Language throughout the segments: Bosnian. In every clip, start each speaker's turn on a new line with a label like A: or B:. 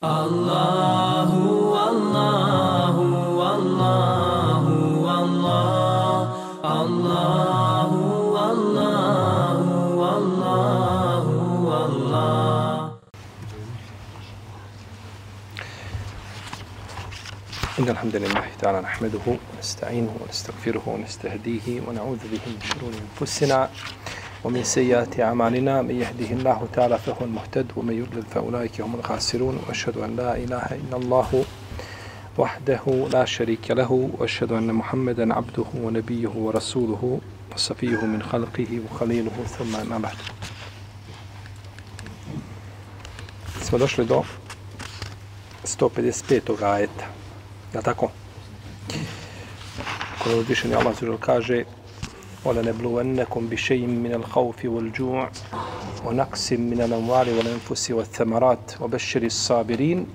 A: Allahu, Allahu, Allahu, Allah, Allahu, Allahu, Allahu, Allah.
B: إن الحمد لله تعالى نحمده ونستعينه ونستغفره ونستهديه ونعوذ به من شرور أنفسنا ومن سيئات أعمالنا من يهده الله تعالى فهو المهتد ومن يضلل فأولئك هم الخاسرون وأشهد أن لا إله إلا الله وحده لا شريك له وأشهد أن محمدا عبده ونبيه ورسوله وصفيه من خلقه وخليله ثم أما بعد smo došli do 155. ajeta. Ja tako? Kada uzvišeni Allah kaže وَلَنَبْلُوَنَّكُمْ بِشَيْءٍ مِنَ الْخَوْفِ وَالْجُوعِ وَنَقْسٍ مِنَ الْأَمْوَالِ وَالْأَنْفُسِ وَالثَّمَرَاتِ وَبَشِّرِ الصَّابِرِينَ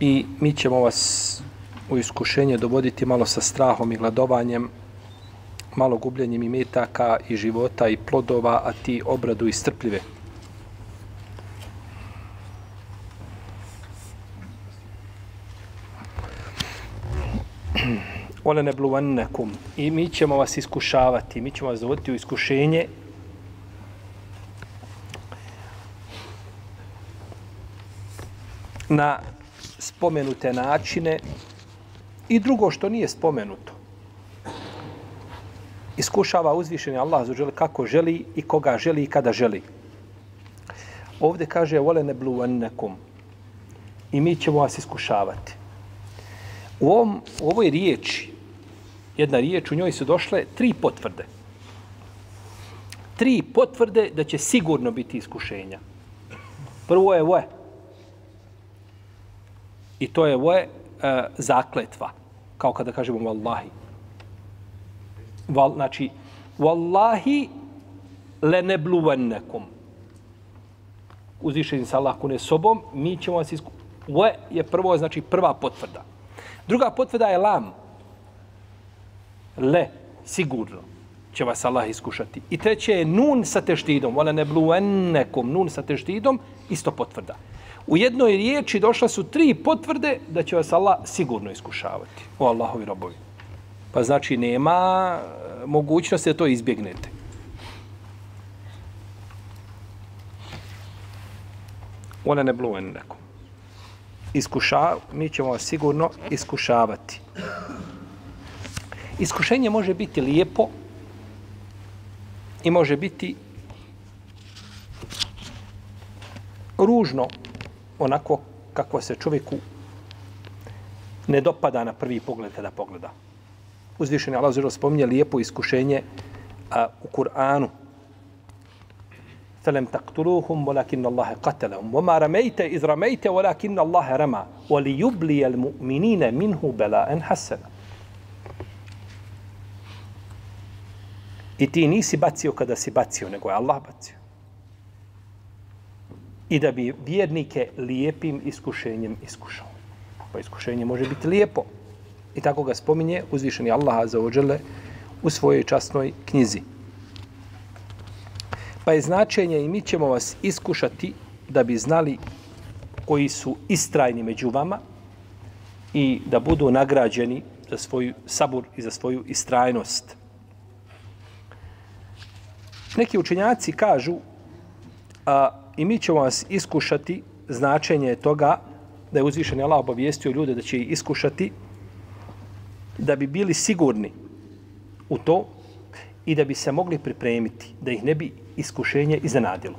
B: I mi ćemo vas u iskušenje dovoditi malo sa strahom i gladovanjem, malo gubljenjem i metaka i života i plodova, a ti obradu i strpljive. Ole ne bluvannekum. I mi ćemo vas iskušavati, mi ćemo vas dovoditi u iskušenje na spomenute načine i drugo što nije spomenuto. Iskušava uzvišeni Allah za kako želi i koga želi i kada želi. Ovde kaže vole ne bluvannekum. I mi ćemo vas iskušavati. U, ovom, u ovoj riječi, jedna riječ, u njoj su došle tri potvrde. Tri potvrde da će sigurno biti iskušenja. Prvo je voje. I to je voje e, zakletva. Kao kada kažemo vallahi. Val, znači, vallahi le ne bluvennekum. Uzvišenim sa Allah kune sobom, mi ćemo vas iskušati. Voje je prvo, znači prva potvrda. Druga potvrda je lam. Le, sigurno će vas Allah iskušati. I treće je nun sa teštidom. Ona ne bluennekom, nun sa teštidom, isto potvrda. U jednoj riječi došla su tri potvrde da će vas Allah sigurno iskušavati. O Allahovi robovi. Pa znači nema e, mogućnosti da to izbjegnete. Ona ne bluennekom iskuša, mi ćemo vas sigurno iskušavati. Iskušenje može biti lijepo i može biti ružno onako kako se čovjeku ne dopada na prvi pogled kada pogleda. Uzvišeni Allah zelo spominje lijepo iskušenje a, u Kur'anu فلم تقتلوهم ولكن الله قتلهم وما رميت إذ رميت ولكن الله رمى وليبلي المؤمنين منه بلاء حسنا I ti nisi bacio kada si bacio, nego je Allah bacio. I da bi vjernike lijepim iskušenjem iskušao. Pa iskušenje može biti lijepo. I tako ga spominje uzvišeni Allah za ođele u svojoj časnoj knjizi. Pa je značenje i mi ćemo vas iskušati da bi znali koji su istrajni među vama i da budu nagrađeni za svoju sabur i za svoju istrajnost. Neki učenjaci kažu a, i mi ćemo vas iskušati značenje toga da je uzvišen Allah obavijestio ljude da će ih iskušati da bi bili sigurni u to i da bi se mogli pripremiti, da ih ne bi iskušenje iznenadilo.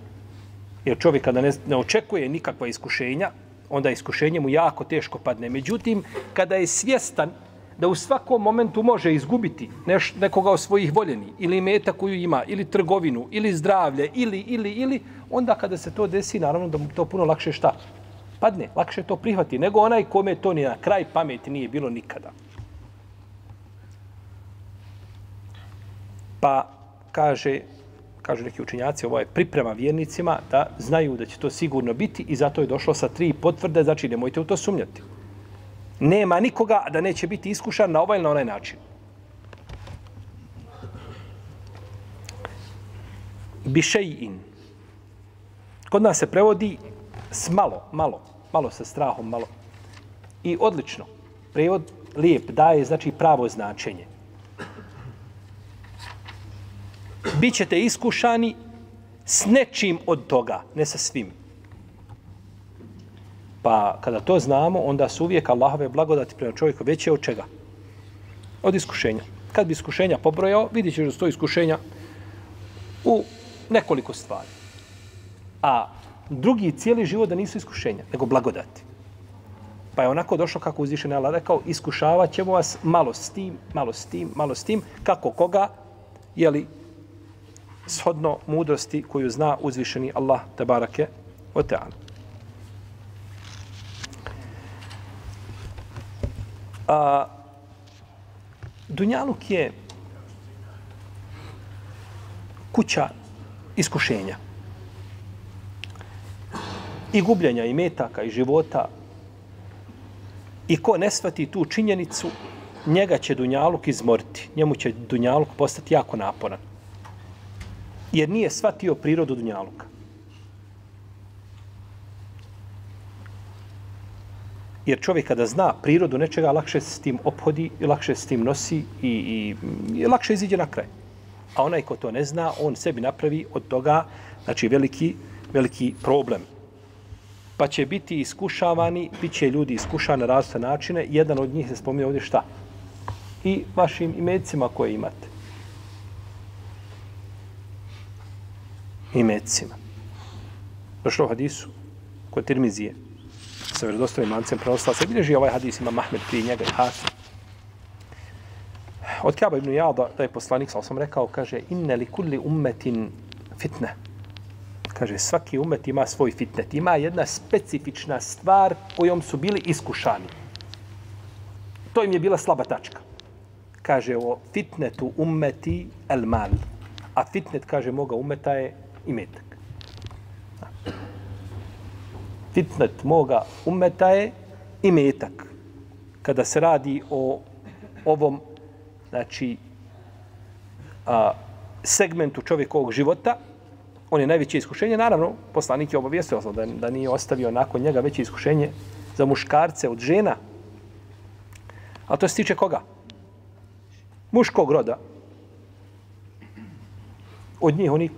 B: Jer čovjek kada ne, ne očekuje nikakva iskušenja, onda iskušenje mu jako teško padne. Međutim, kada je svjestan da u svakom momentu može izgubiti neš, nekoga od svojih voljeni, ili meta koju ima, ili trgovinu, ili zdravlje, ili, ili, ili, onda kada se to desi, naravno da mu to puno lakše šta? Padne, lakše to prihvati, nego onaj kome to ni na kraj pameti nije bilo nikada. Pa kaže, kažu neki učinjaci, ovo je priprema vjernicima da znaju da će to sigurno biti i zato je došlo sa tri potvrde, znači nemojte u to sumnjati. Nema nikoga da neće biti iskušan na ovaj ili na onaj način. Bišejin. Kod nas se prevodi s malo, malo, malo sa strahom, malo. I odlično. Prevod lijep daje, znači pravo značenje. Bićete iskušani s nečim od toga, ne sa svim. Pa kada to znamo, onda su uvijek Allahove blagodati prema čovjeku veće od čega? Od iskušenja. Kad bi iskušenja pobrojao, vidit ćeš da sto iskušenja u nekoliko stvari. A drugi cijeli život da nisu iskušenja, nego blagodati. Pa je onako došlo kako uzvišen je Allah rekao, iskušavat ćemo vas malo s tim, malo s tim, malo s tim, kako koga, jeli, shodno mudrosti koju zna uzvišeni Allah, tabarake, o teanu. A, Dunjaluk je kuća iskušenja. I gubljenja, i metaka, i života. I ko ne svati tu činjenicu, njega će Dunjaluk izmoriti. Njemu će Dunjaluk postati jako naporan. Jer nije shvatio prirodu Dunjaluka. Jer čovjek kada zna prirodu nečega, lakše se s tim ophodi lakše se s tim nosi i, i, i lakše iziđe na kraj. A onaj ko to ne zna, on sebi napravi od toga znači veliki, veliki problem. Pa će biti iskušavani, bit će ljudi iskušani na različite načine. Jedan od njih se spominje ovdje šta? I vašim imecima koje imate. Imecima. Došlo u hadisu kod Tirmizije sa vjerodostojnim lancem prenosila se bilježi ovaj hadis ima Mahmed prije njega i Hasan. Od Kaba ibn Jada, da je poslanik, sa sam rekao, kaže, inne li kulli ummetin fitne. Kaže, svaki umet ima svoj fitnet. Ima jedna specifična stvar kojom su bili iskušani. To im je bila slaba tačka. Kaže, o fitnetu ummeti el mal. A fitnet, kaže, moga umeta je imetak fitnet moga umeta je i metak. Kada se radi o ovom znači, a, segmentu čovjekovog života, on je najveće iskušenje. Naravno, poslanik je obavijestio da, da nije ostavio nakon njega veće iskušenje za muškarce od žena. A to se tiče koga? Muškog roda. Od njih, oni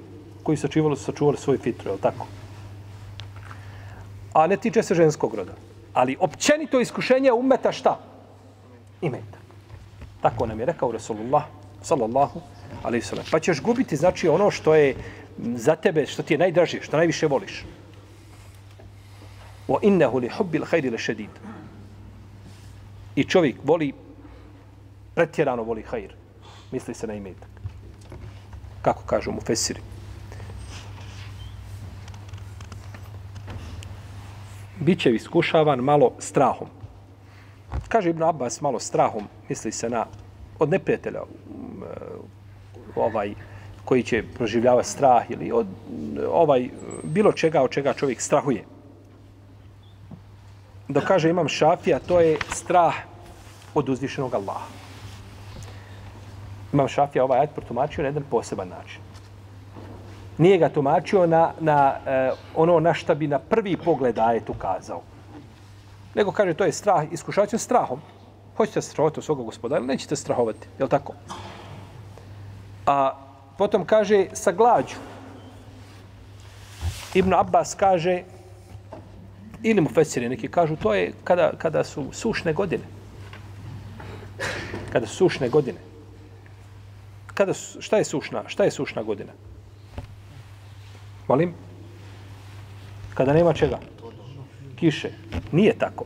B: koji su sačuvali, su sačuvali svoj fitru, je li tako? A ne tiče se ženskog roda. Ali općenito iskušenje umeta šta? Imeta. Tako nam je rekao Rasulullah, sallallahu alaihi sallam. Pa ćeš gubiti, znači, ono što je za tebe, što ti je najdražije, što najviše voliš. Wa innahu li hubbil khayri la shadid. I čovjek voli pretjerano voli hajr. Misli se na imetak. Kako kažu mu fesiri. Bit će iskušavan malo strahom. Kaže Ibn Abbas malo strahom, misli se na od neprijatelja um, e, ovaj koji će proživljavati strah ili od ovaj bilo čega od čega čovjek strahuje. Da kaže imam šafija, to je strah od uzvišenog Allaha. Imam šafija ovaj ajat protumačio na jedan poseban način nije ga tumačio na, na e, ono na šta bi na prvi pogled ajet ukazao. Nego kaže, to je strah, iskušavati strahom. Hoćete strahovati od svoga gospodara, nećete strahovati, je li tako? A potom kaže, sa glađu. Ibn Abbas kaže, ili mu fesiri neki kažu, to je kada, kada su sušne godine. Kada su sušne godine. Kada su, šta je sušna? Šta je sušna godina? Molim? Kada nema čega? Kiše. Nije tako.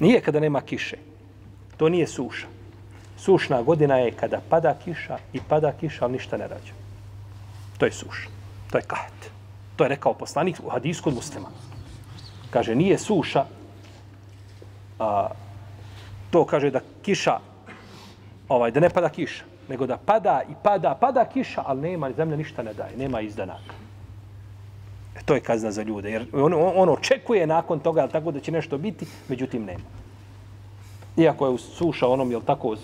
B: Nije kada nema kiše. To nije suša. Sušna godina je kada pada kiša i pada kiša, ali ništa ne rađa. To je suša. To je kahet. To je rekao poslanik u hadisku kod muslima. Kaže, nije suša, a, to kaže da kiša, ovaj, da ne pada kiša, nego da pada i pada, pada kiša, ali nema, zemlja ništa ne daje, nema izdanaka. E, to je kazna za ljude. Jer on, on, on očekuje nakon toga ali tako da će nešto biti, međutim nema. Iako je suša onom, jel tako,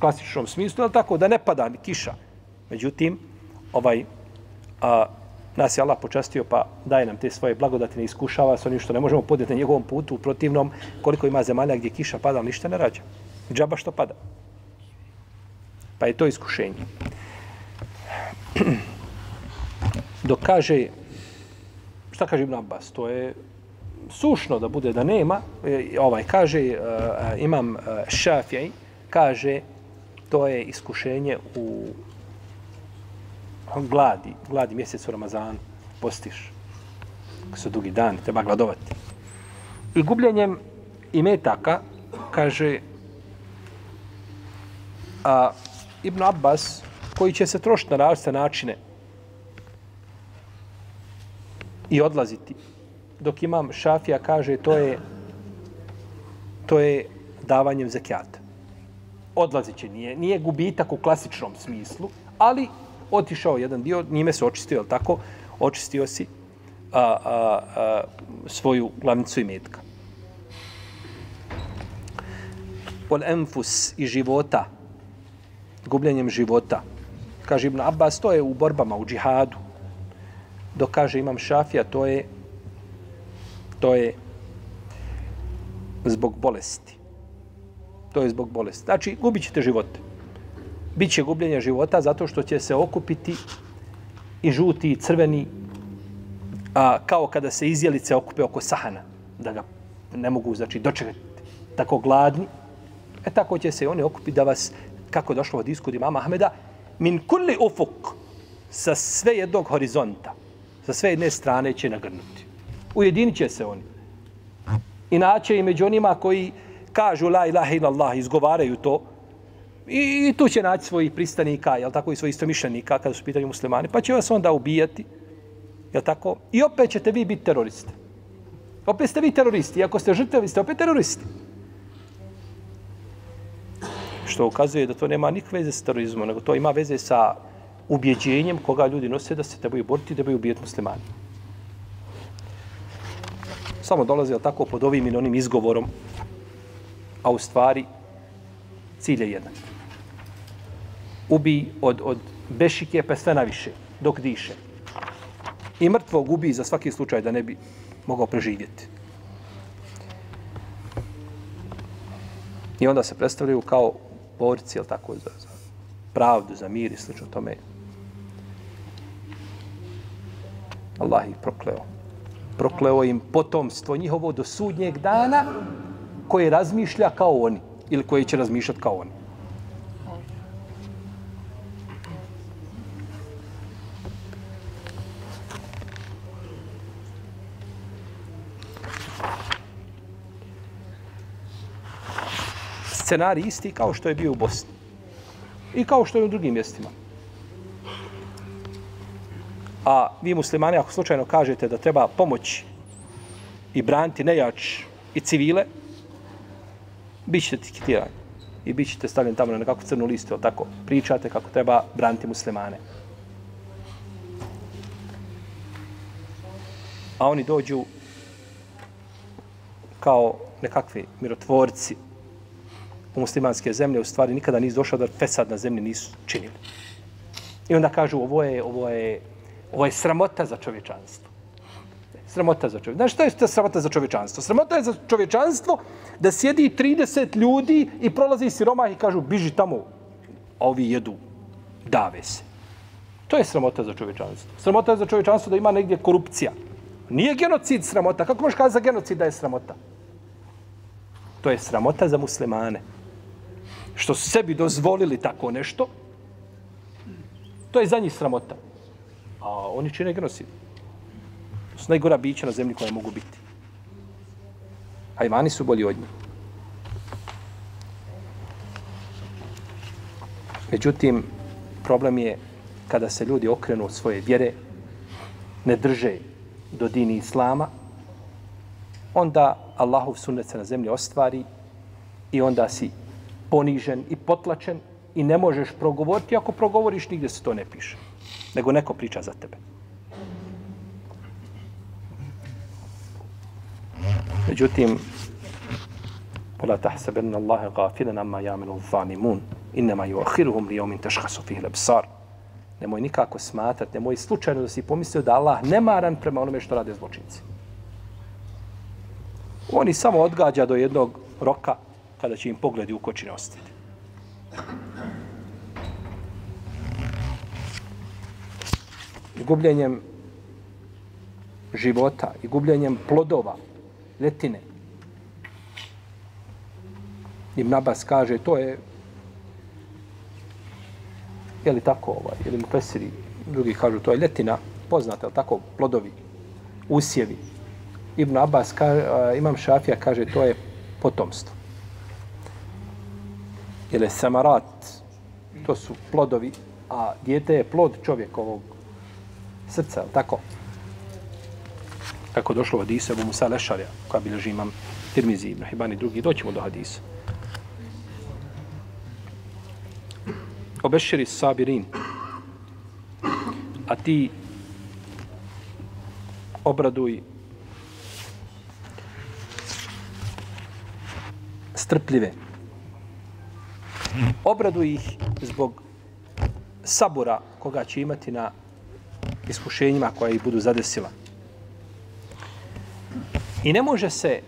B: klasičnom smislu, jel tako, da ne pada kiša. Međutim, ovaj, a, Nas je Allah počastio pa daje nam te svoje blagodati, ne iskušava s onim što ne možemo podjeti na njegovom putu, u protivnom koliko ima zemalja gdje kiša pada, ništa ne rađa. Džaba što pada. Pa je to iskušenje. Dok kaže, šta kaže Ibn Abbas, to je sušno da bude da nema, e, ovaj kaže, uh, imam uh, Šafjaj, kaže, to je iskušenje u gladi, gladi mjesec u Ramazanu, postiš. Ako su dugi dan, treba gladovati. I gubljenjem imetaka, kaže a, Ibn Abbas, koji će se trošiti na različite načine i odlaziti, dok imam Šafija kaže to je to je davanjem zekijata. Odlazit će, nije, nije gubitak u klasičnom smislu, ali otišao jedan dio, njime se očistio, je tako? Očistio si a, a, a, svoju glavnicu i metka. Pol enfus i života, gubljenjem života. Kaže Ibn Abbas, to je u borbama, u džihadu. Dok kaže Imam Šafija, to je to je zbog bolesti. To je zbog bolesti. Znači, gubit ćete život. Biće gubljenje života zato što će se okupiti i žuti i crveni a, kao kada se izjelice okupe oko sahana da ga ne mogu znači dočekati tako gladni e tako će se oni okupiti da vas kako došlo od iskudi mama Ahmeda min kulli ufuk sa sve jednog horizonta sa sve jedne strane će nagrnuti ujedinit će se oni inače i među onima koji kažu la ilaha illallah izgovaraju to I, I tu će naći svojih pristanika, jel tako, i svojih istomišljenika kada su pitanju muslimani, pa će vas onda ubijati, jel tako? I opet ćete vi biti teroristi. Opet ste vi teroristi, iako ste žrtve, vi ste opet teroristi. Što ukazuje da to nema nikakve veze s terorizmom, nego to ima veze sa ubjeđenjem koga ljudi nose da se trebaju boriti da trebaju ubijeti muslimani. Samo dolaze, jel tako, pod ovim ili onim izgovorom, a u stvari cilj je jedan ubi od, od bešike pa sve naviše, dok diše. I mrtvog ubi za svaki slučaj da ne bi mogao preživjeti. I onda se predstavljaju kao borci, jel tako, za, za pravdu, za mir i slično tome. Allah ih prokleo. Prokleo im potomstvo njihovo do sudnjeg dana koje razmišlja kao oni ili koje će razmišljati kao oni. scenarij isti kao što je bio u Bosni. I kao što je u drugim mjestima. A vi muslimani, ako slučajno kažete da treba pomoći i braniti nejač i civile, bit ćete tiketirani. I bit ćete stavljeni tamo na nekakvu crnu listu, tako pričate kako treba braniti muslimane. A oni dođu kao nekakvi mirotvorci, u muslimanske zemlje u stvari nikada nisu došao da fesad na zemlji nisu činili. I onda kažu ovo je, ovo je, ovo je sramota za čovječanstvo. Sramota za čovječanstvo. Znaš što je to sramota za čovječanstvo? Sramota je za čovječanstvo da sjedi 30 ljudi i prolazi siromah i kažu biži tamo, a ovi jedu, dave se. To je sramota za čovječanstvo. Sramota je za čovječanstvo da ima negdje korupcija. Nije genocid sramota. Kako možeš kazati za genocid da je sramota? To je sramota za muslimane što su sebi dozvolili tako nešto, to je za njih sramota. A oni čine genocid. To su najgora bića na zemlji koja mogu biti. Hajvani su bolji od njih. Međutim, problem je kada se ljudi okrenu od svoje vjere, ne drže do dini Islama, onda Allahov sunnet se na zemlji ostvari i onda si ponižen i potlačen i ne možeš progovoriti. Ako progovoriš, nigdje se to ne piše Nego neko priča za tebe. Međutim, ولا تحسبن الله غافلا عما يعمل الظالمون انما يؤخرهم ليوم تشخص فيه الابصار Nemoj nikako smatrati, nemoj slučajno da si pomislio da Allah nemaran prema onome što rade zločinci. Oni samo odgađa do jednog roka kada će im pogledi u kočine ostati. Gubljenjem života i gubljenjem plodova, letine. Ibn Abbas kaže, to je je li tako ovaj, ili mu pesiri, drugi kažu, to je letina, poznate, je tako, plodovi, usjevi. Ibn Abbas, kaže, imam šafija, kaže, to je potomstvo. Jer je samarat, to su plodovi, a dijete je plod čovjekovog srca, tako? Kako došlo od hadisu Abu Musa Lešarja, koja bilježi imam Tirmizi, Ibn Hibani, drugi, doćemo do Hadisa. obeširi sabirin. A ti obraduj strpljive. Obraduj ih zbog sabora koga će imati na iskušenjima koja ih budu zadesila. I ne može se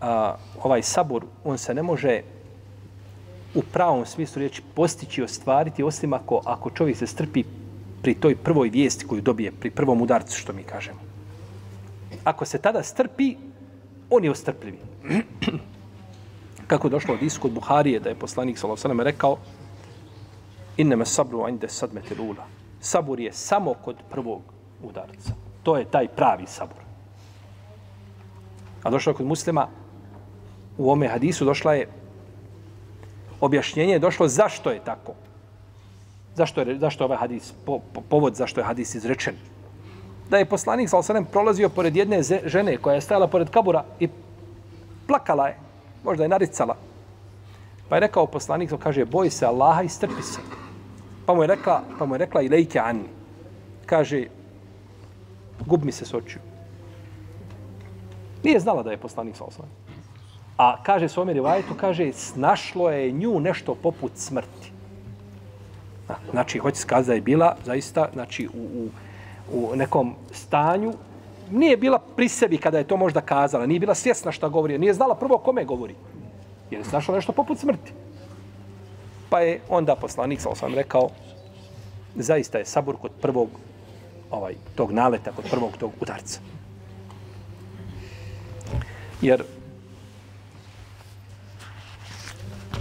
B: a, ovaj sabor, on se ne može u pravom smislu riječi postići, ostvariti, osim ako, ako čovjek se strpi pri toj prvoj vijesti koju dobije, pri prvom udarcu, što mi kažemo. Ako se tada strpi, on je ostrpljivi. Kako je došlo od isku od Buharije, da je poslanik s.a.v. rekao Inneme sabru inde sadmeti lula. Sabur je samo kod prvog udarca. To je taj pravi sabur. A došlo kod muslima, u ome hadisu došla je objašnjenje je došlo zašto je tako. Zašto je, zašto je ovaj hadis, po, po, povod zašto je hadis izrečen. Da je poslanik sa osanem prolazio pored jedne žene koja je stajala pored kabura i plakala je, možda je naricala. Pa je rekao poslanik, kaže, boj se Allaha i strpi se. Pa mu je rekla, pa mu je rekla i anni. Kaže, gub mi se s očiju. Nije znala da je poslanik sa osvajem. A kaže se Omer Ivajetu, kaže, snašlo je nju nešto poput smrti. Znači, hoće se da je bila zaista znači, u, u, u nekom stanju, nije bila pri sebi kada je to možda kazala, nije bila svjesna šta govori, nije znala prvo kome govori. Jer je snašlo nešto poput smrti. Pa je onda poslanik, sa osam rekao, zaista je sabur kod prvog ovaj tog naleta, kod prvog tog udarca. Jer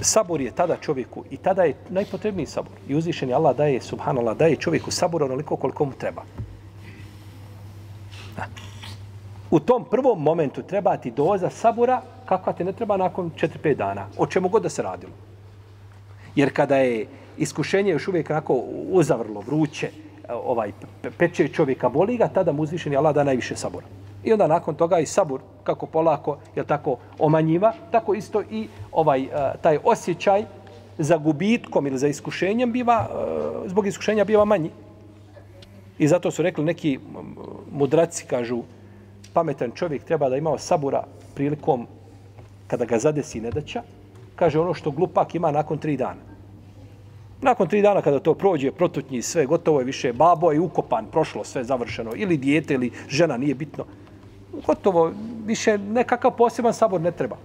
B: sabor je tada čovjeku i tada je najpotrebniji sabor. I uzvišen je Allah daje, subhanallah, daje čovjeku sabor onoliko koliko mu treba. U tom prvom momentu treba ti doza sabora kakva te ne treba nakon 4-5 dana. O čemu god da se radilo. Jer kada je iskušenje još uvijek onako uzavrlo, vruće, ovaj, peče čovjeka, boli ga, tada mu uzvišen je Allah da najviše sabora. I onda nakon toga i sabur kako polako je tako omanjiva, tako isto i ovaj eh, taj osjećaj za gubitkom ili za iskušenjem biva eh, zbog iskušenja biva manji. I zato su rekli neki mudraci kažu pametan čovjek treba da imao sabura prilikom kada ga zadesi nedaća, kaže ono što glupak ima nakon tri dana. Nakon tri dana kada to prođe, protutnji sve, gotovo je više, babo je ukopan, prošlo sve završeno, ili dijete, ili žena, nije bitno gotovo, više nekakav poseban sabor ne treba.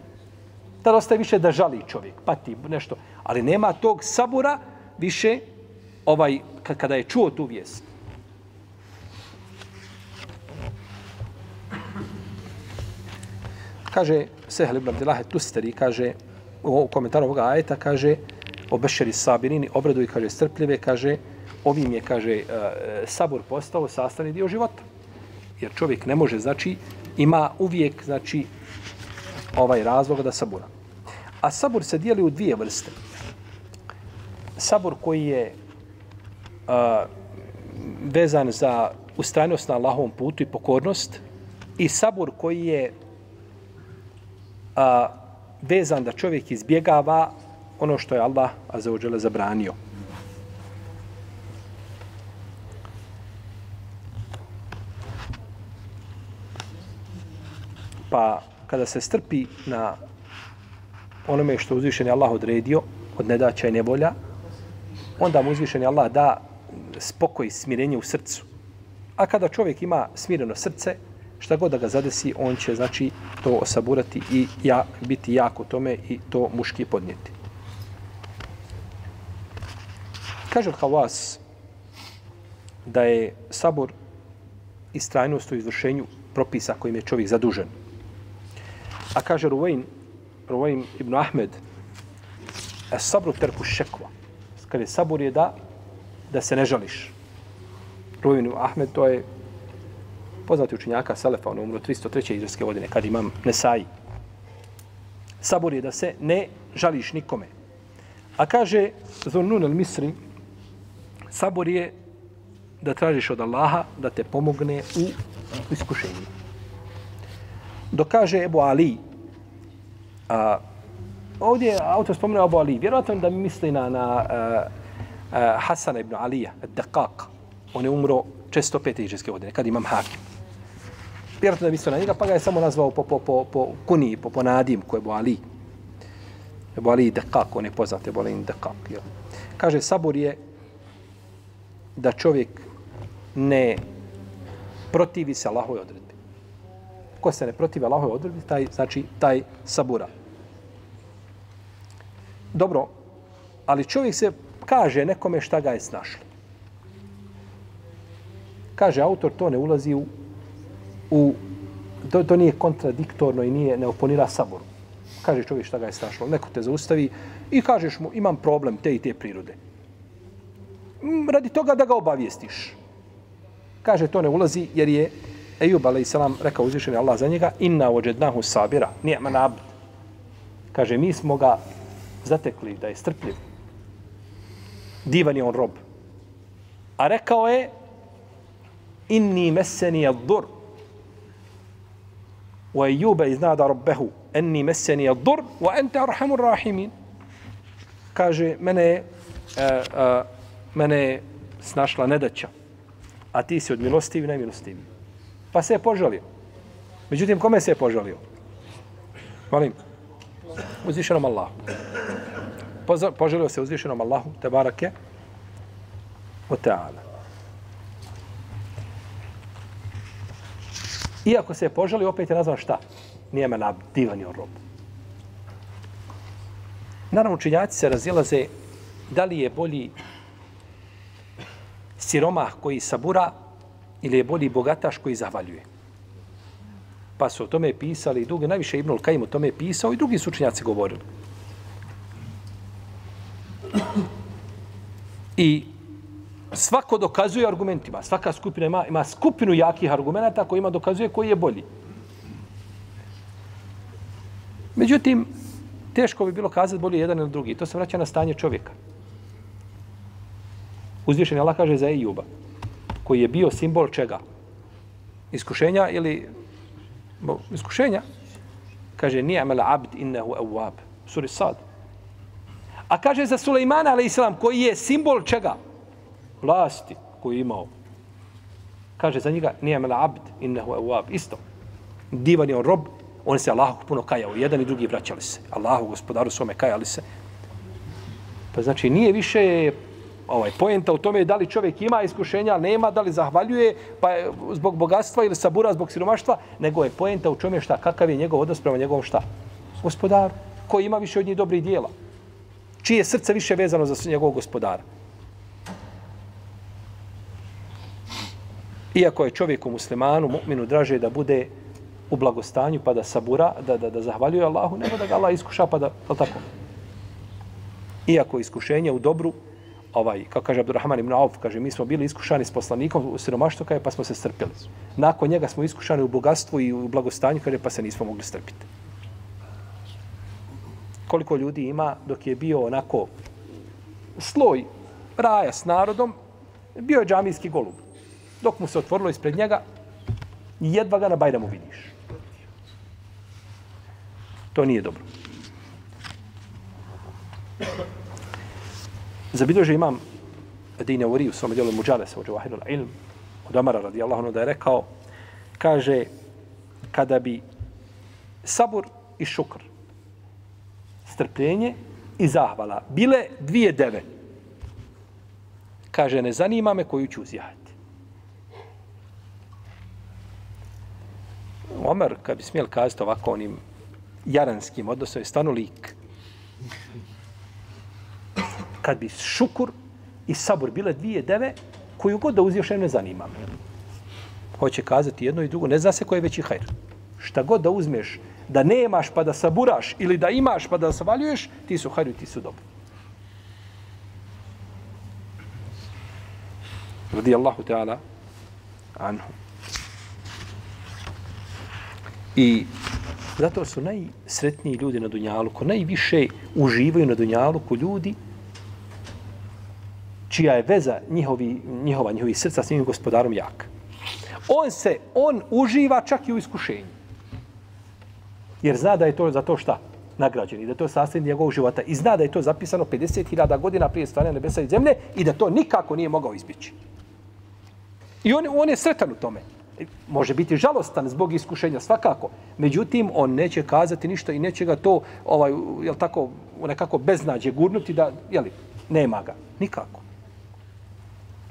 B: Tad ostaje više da žali čovjek, pati nešto. Ali nema tog sabora više ovaj, kada je čuo tu vijest. Kaže Sehel ibn Abdelahe Tusteri, kaže u komentaru ovoga ajeta, kaže obešeri sabirini, obraduj, kaže strpljive, kaže ovim je, kaže, e, sabor postao sastavni dio života. Jer čovjek ne može, znači, ima uvijek, znači, ovaj razlog da sabura. A sabur se dijeli u dvije vrste. Sabur koji je a, vezan za ustrajnost na Allahovom putu i pokornost i sabur koji je a, vezan da čovjek izbjegava ono što je Allah a zabranio. Pa kada se strpi na onome što uzvišen je Allah odredio od nedaća i nevolja, onda mu uzvišeni Allah da spokoj i smirenje u srcu. A kada čovjek ima smireno srce, šta god da ga zadesi, on će znači to osaburati i ja, biti jako tome i to muški podnijeti. Kaže Hawas da je sabor i strajnost u izvršenju propisa kojim je čovjek zadužen. A kaže Ruvain, Ruvain ibn Ahmed, a sabru terku šekva. Kaže, sabor je da, da se ne žališ. Ruvain ibn Ahmed, to je poznati učinjaka Selefa, on umro 303. izraske godine, kad imam Nesaji. Sabor je da se ne žališ nikome. A kaže Zornun al-Misri, sabor je da tražiš od Allaha da te pomogne u iskušenju. Dokaže Ebu Ali, a, ovdje autor spomenuo Ebu Ali, vjerojatno da mi misli na, na a, a, Hasana ibn Alija, Dekak, on je umro 605. iđeske godine, kad imam hakim. Vjerojatno da mislio na njega, pa ga je samo nazvao po, po, po, po kuni, po, po nadim, ko je Ebu Ali. Ebu Ali Dekak, on je poznat, Ebu Ali Dekak. Jel? Kaže, sabor je da čovjek ne protivi se Allahove odredbi. Ko se ne protivi Allahove odredbi, taj, znači, taj sabura. Dobro, ali čovjek se kaže nekome šta ga je snašlo. Kaže autor, to ne ulazi u, u to, to nije kontradiktorno i nije ne oponira saboru. Kaže čovjek šta ga je strašilo. Neko te zaustavi i kažeš mu imam problem te i te prirode. Radi toga da ga obavijestiš. Kaže, to ne ulazi jer je Ejub, a.s. rekao uzvišeni Allah za njega, inna ođednahu sabira, nijeman abd. Kaže, mi smo ga zatekli da je strpljiv. Divan je on rob. A rekao je, inni meseni ad-dur. Wa Ejuba iznada rabbehu, enni meseni ad-dur, wa ente. Kaže, mene, uh, uh, mene je snašla nedaća a ti si od milostivi najmilostiviji. Pa se je požalio. Međutim, kome se je požalio? Molim. Uzvišenom Allahu. Požalio se uzvišenom Allahu, te barake, o teala. Iako se je požalio, opet je nazvan šta? Nije me nabdivan je rob. Naravno, učinjaci se razilaze da li je bolji siromah koji sabura ili je bolji bogataš koji zahvaljuje. Pa su o tome pisali i drugi, najviše Ibnul Kajim o tome pisao i drugi su učinjaci govorili. I svako dokazuje argumentima. Svaka skupina ima, ima skupinu jakih argumenta koji ima dokazuje koji je bolji. Međutim, teško bi bilo kazati bolji jedan ili drugi. To se vraća na stanje čovjeka. Uzvišen Allah kaže za Ejuba, koji je bio simbol čega? Iskušenja ili bo, iskušenja? Kaže, nije amel abd innehu awab. Suri sad. A kaže za Sulejmana, ali islam, koji je simbol čega? Vlasti koji je imao. Kaže za njega, nije amel abd innehu awab. Isto. Divan je on rob, on se Allahu puno kajao. Jedan i drugi vraćali se. Allahu, gospodaru svome, kajali se. Pa znači, nije više ovaj poenta u tome da li čovjek ima iskušenja, nema, da li zahvaljuje pa zbog bogatstva ili sabura zbog siromaštva, nego je poenta u čome šta, kakav je njegov odnos prema njegovom šta? Gospodaru, koji ima više od njih dobrih dijela. Čije srce više vezano za njegovog gospodara. Iako je čovjeku muslimanu, mu'minu, draže da bude u blagostanju pa da sabura, da, da, da zahvaljuje Allahu, nego da ga Allah iskuša pa da, da tako. Iako iskušenje u dobru, ovaj, kao kaže Abdurrahman ibn Auf, kaže, mi smo bili iskušani s poslanikom u siromaštvu, kaže, pa smo se strpili. Nakon njega smo iskušani u bogatstvu i u blagostanju, kaže, pa se nismo mogli strpiti. Koliko ljudi ima dok je bio onako sloj raja s narodom, bio je džamijski golub. Dok mu se otvorilo ispred njega, jedva ga na Bajramu vidiš. To nije dobro. Zabilježe imam Dine Uri u svom djelu Muđalesa u Džavahirul Ilm od Omara radijallahu anhu da je rekao kaže kada bi sabur i šukr strpljenje i zahvala bile dvije deve Kaže, ne zanima me koju ću uzjahati. Omer, kad bi smjeli kazati ovako onim jaranskim odnosom, je stvarno lik. Kad bi šukur i sabur bile dvije deve, koju god da uzješ, ne zanima me. Hoće kazati jedno i drugo, ne zna se ko je veći hajr. Šta god da uzmeš, da nemaš pa da saburaš ili da imaš pa da savaljuješ, ti su hajru, ti su dobro. Radi Allahu anhu. I zato su najsretniji ljudi na Dunjalu, ko najviše uživaju na Dunjalu, ko ljudi čija je veza njihovi, njihova, njihovi srca s njim gospodarom jak. On se, on uživa čak i u iskušenju. Jer zna da je to za to šta? nagrađeni, da je to sastavljen njegovog života. I zna da je to zapisano 50.000 godina prije stvaranja nebesa i zemlje i da to nikako nije mogao izbjeći. I on, on je sretan u tome. Može biti žalostan zbog iskušenja, svakako. Međutim, on neće kazati ništa i neće ga to, ovaj, je tako, nekako beznađe gurnuti da, je li nema ga. Nikako.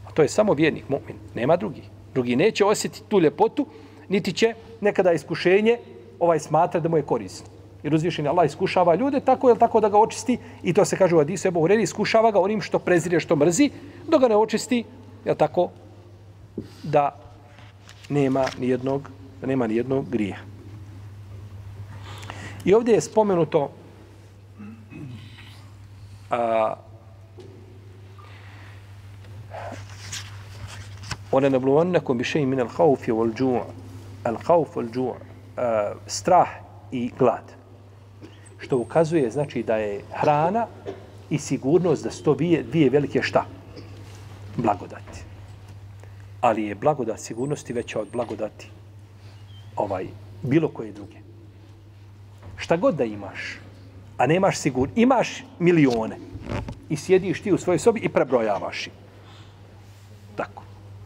B: A to je samo vjernik, mu'min. Nema drugi. Drugi neće osjetiti tu ljepotu, niti će nekada iskušenje ovaj smatra da mu je korisno. Jer uzvišeni Allah iskušava ljude tako, je tako da ga očisti, i to se kaže u hadisu Ebu Hurajri iskušava ga onim što prezire, što mrzi, dok ga ne očisti, je tako, da nema ni jednog, da nema ni jednog grija. I ovdje je spomenuto a, one nabluvannakum bi šeji min al-haufi wal-đu'a al-hauf wal-đu'a strah i glad. Što ukazuje znači da je hrana i sigurnost da sto dvije, dvije velike šta? Blagodati ali je blagodat sigurnosti veća od blagodati ovaj bilo koje druge. Šta god da imaš, a nemaš sigur, imaš milione i sjediš ti u svojoj sobi i prebrojavaš ih. Tako.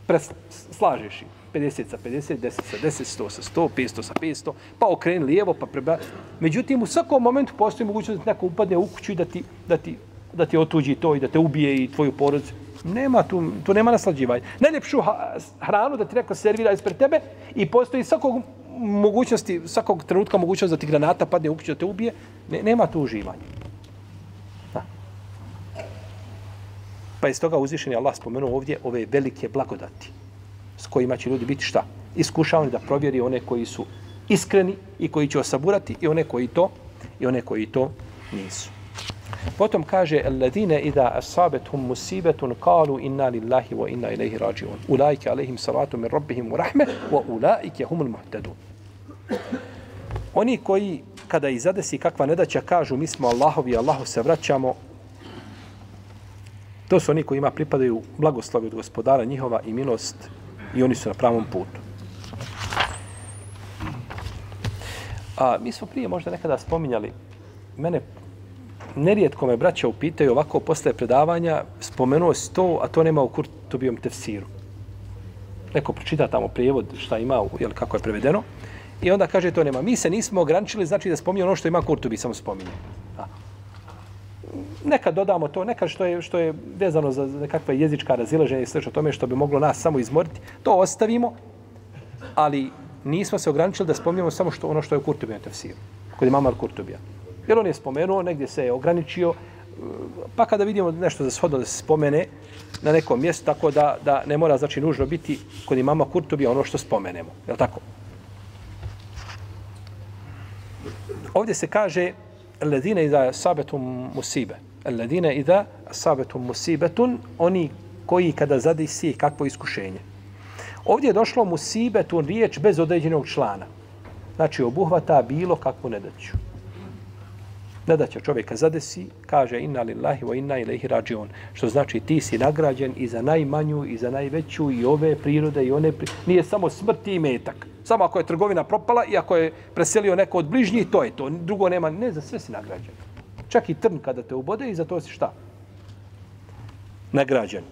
B: Presla, slažeš ih. 50 sa 50, 10 sa 10, 100 sa 100, 500 sa 500, pa okreni lijevo, pa prebra... Međutim, u svakom momentu postoji mogućnost da neko upadne u kuću i da ti, da ti, da ti otuđi to i da te ubije i tvoju porodicu. Nema tu, tu nema naslađivanja. Najljepšu hranu da ti neko servira ispred tebe i postoji svakog mogućnosti, svakog trenutka mogućnost da ti granata padne u kuću da te ubije. Ne, nema tu uživanja. Da. Pa iz toga uzvišen je Allah spomenuo ovdje ove velike blagodati s kojima će ljudi biti šta? Iskušavani da provjeri one koji su iskreni i koji će osaburati i one koji to i one koji to nisu. Potom kaže alladine idha asabathum musibetun qalu inna lillahi wa inna ilayhi raji'un. Ulaika alayhim salatu min rabbihim wa rahmah wa ulaika humul muhtadun. Oni koji kada izadesi kakva nedaća kažu mi smo Allahovi, Allahu se vraćamo. To su oni koji ima pripadaju blagoslovi od gospodara njihova i milost i oni su na pravom putu. A mi smo prije možda nekada spominjali mene nerijetko me braća upitaju ovako posle predavanja, spomenuo si to, a to nema u Kurtubijom tefsiru. Neko pročita tamo prijevod šta ima, jel, kako je prevedeno, i onda kaže to nema. Mi se nismo ograničili, znači da spominje ono što ima Kurtubi, samo spominje. Da. Neka dodamo to, neka što je, što je vezano za nekakva jezička razilaženja i sve o tome što bi moglo nas samo izmoriti, to ostavimo, ali nismo se ograničili da spominjemo samo što ono što je u Kurtubijom tefsiru, kod imama Kurtubija. Jer on je spomenuo, negdje se je ograničio, pa kada vidimo nešto za shodno da se spomene na nekom mjestu, tako da, da ne mora znači nužno biti kod imama Kurtobi ono što spomenemo. Je tako? Ovdje se kaže ledine iza sabetum musibe. Ledine iza sabetum musibetun, oni koji kada zadisi kakvo iskušenje. Ovdje je došlo musibetun riječ bez određenog člana. Znači obuhvata bilo kakvu nedaću ne da će čovjeka zadesi, kaže inna lillahi wa inna ilaihi rađion, što znači ti si nagrađen i za najmanju i za najveću i ove prirode i one prirode. Nije samo smrt i metak. Samo ako je trgovina propala i ako je preselio neko od bližnjih, to je to. Drugo nema, ne, za sve si nagrađen. Čak i trn kada te ubode i za to si šta? Nagrađen.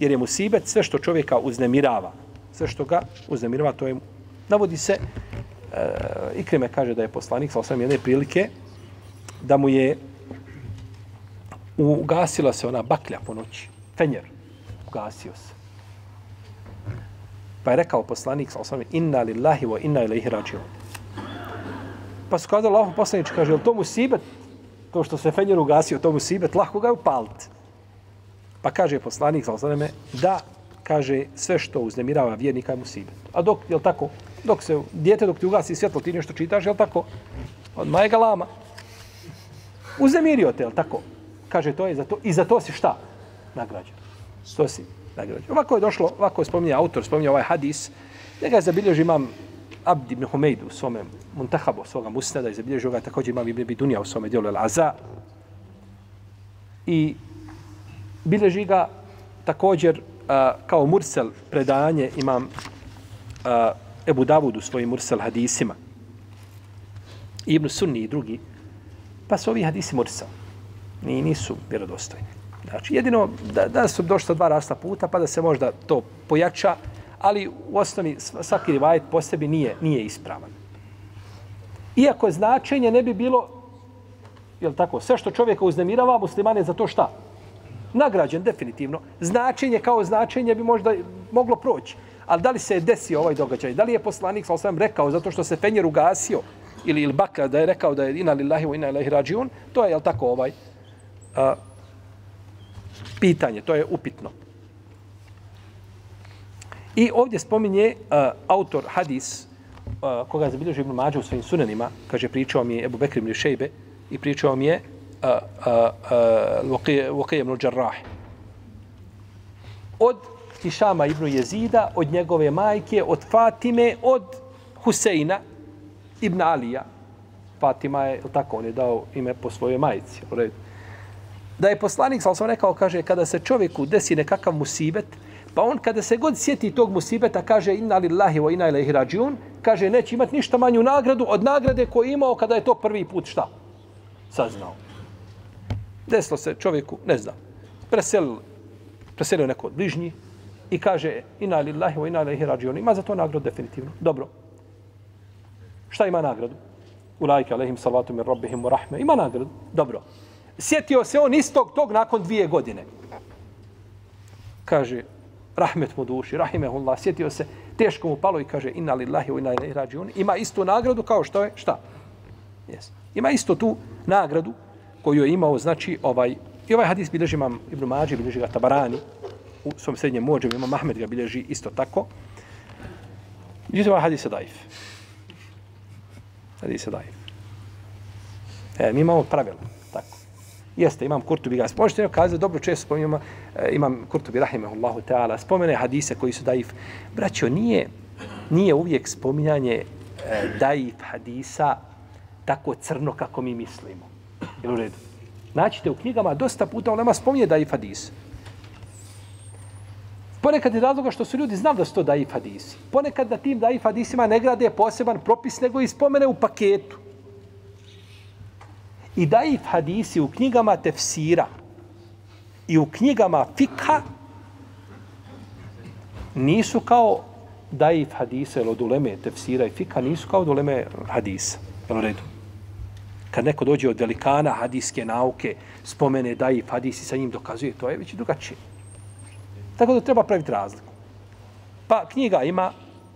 B: Jer je musibet sve što čovjeka uznemirava. Sve što ga uznemirava, to je Navodi se, e, Ikrime kaže da je poslanik, sa osam jedne prilike, da mu je ugasila se ona baklja po noći, fenjer. ugasio se. Pa je rekao poslanik, sa osam, inna lillahi wa inna ilaihi rađion. Pa su kazali, Allaho poslanič, kaže, je to mu sibet? To što se fenjer ugasio, to mu sibet, lahko ga je upaliti. Pa kaže poslanik, sa osam, da, kaže, sve što uznemirava vjernika je mu sibet. A dok, je tako, dok se, dijete dok ti ugasi svjetlo, ti nešto čitaš, je tako? Od majega lama. Uzemirio te, jel tako? Kaže, to je za to, i za to si šta? Nagrađen. To si nagrađen. Ovako je došlo, ovako je spominje autor, spominje ovaj hadis, njega je zabilježio imam Abdi ibn Humejdu u svome Muntahabu, svoga musnada i zabilježio ga također imam Ibn Dunja u svome dijelu Al-Aza. I bilježi ga također a, kao mursel predanje imam a, Ebu Davud u svojim mursel hadisima. I Ibn Sunni i drugi. Pa su ovi hadisi mursel. Ni, nisu vjerodostojni. Znači, jedino da, da su došla dva rasta puta, pa da se možda to pojača, ali u osnovi svaki rivajet po sebi nije, nije ispravan. Iako značenje ne bi bilo, je tako, sve što čovjeka uznemirava, musliman je za to šta? Nagrađen, definitivno. Značenje kao značenje bi možda moglo proći. Ali da li se je desio ovaj događaj? Da li je poslanik, sa osvijem, rekao zato što se Fenjer ugasio, ili il Bakra da je rekao da je ina lillahi wa ina ilaihi rađiun, to je, jel tako, ovaj, a, pitanje, to je upitno. I ovdje spominje a, autor hadis, a, koga je zabilježio Ibn Mađa u svojim sunanima, kaže, pričao mi je Ebu Bekrim ili Šejbe, i pričao mi je Vokije ibn Đarrah. Od Hišama ibn Jezida, od njegove majke, od Fatime, od Huseina ibn Alija. Fatima je, tako, on je dao ime po svojoj majici. U redu da je poslanik, sam sam rekao, kaže, kada se čovjeku desi nekakav musibet, pa on kada se god sjeti tog musibeta, kaže, inna lillahi wa inna ilaihi rađiun, kaže, neće imati ništa manju nagradu od nagrade koju imao kada je to prvi put šta? Saznao. Desilo se čovjeku, ne znam, preselio, preselio neko od bližnji i kaže, inna lillahi wa inna ilaihi rađiun, ima za to nagradu definitivno. Dobro. Šta ima nagradu? Ulajke alehim salatu min rabbihim wa rahme. Ima nagradu. Dobro sjetio se on istog tog nakon dvije godine. Kaže, rahmet mu duši, rahimehullah, sjetio se, teško mu palo i kaže, inna lillahi wa inna ilaihi rađiun. Ima istu nagradu kao što je, šta? Yes. Ima isto tu nagradu koju je imao, znači, ovaj, i ovaj hadis bilježi imam Ibn Mađi, bilježi ga Tabarani, u svom srednjem mođem, imam Mahmed ga bilježi isto tako. Međutim, ovaj hadis je daif. Hadis je daif. E, mi imamo pravila. Jeste, imam Kurtubi ga. Možete kazati, dobro često spominjamo, e, imam Kurtubi rahimahullahu ta'ala, spomene hadise koji su daif. Braćo, nije, nije uvijek spominjanje e, daif hadisa tako crno kako mi mislimo. Jel u redu? Naćite u knjigama dosta puta on nama spominje daif hadis. Ponekad je razloga što su ljudi znali da su to daif hadisi. Ponekad da tim daif hadisima ne grade poseban propis, nego ispomene spomene u paketu. I daif hadisi u knjigama tefsira i u knjigama fikha nisu kao daif hadisa ili od uleme tefsira i fikha nisu kao od uleme hadisa. Jel redu? Kad neko dođe od velikana hadiske nauke, spomene daif hadisi sa njim dokazuje, to je već drugačije. Tako da treba praviti razliku. Pa knjiga ima,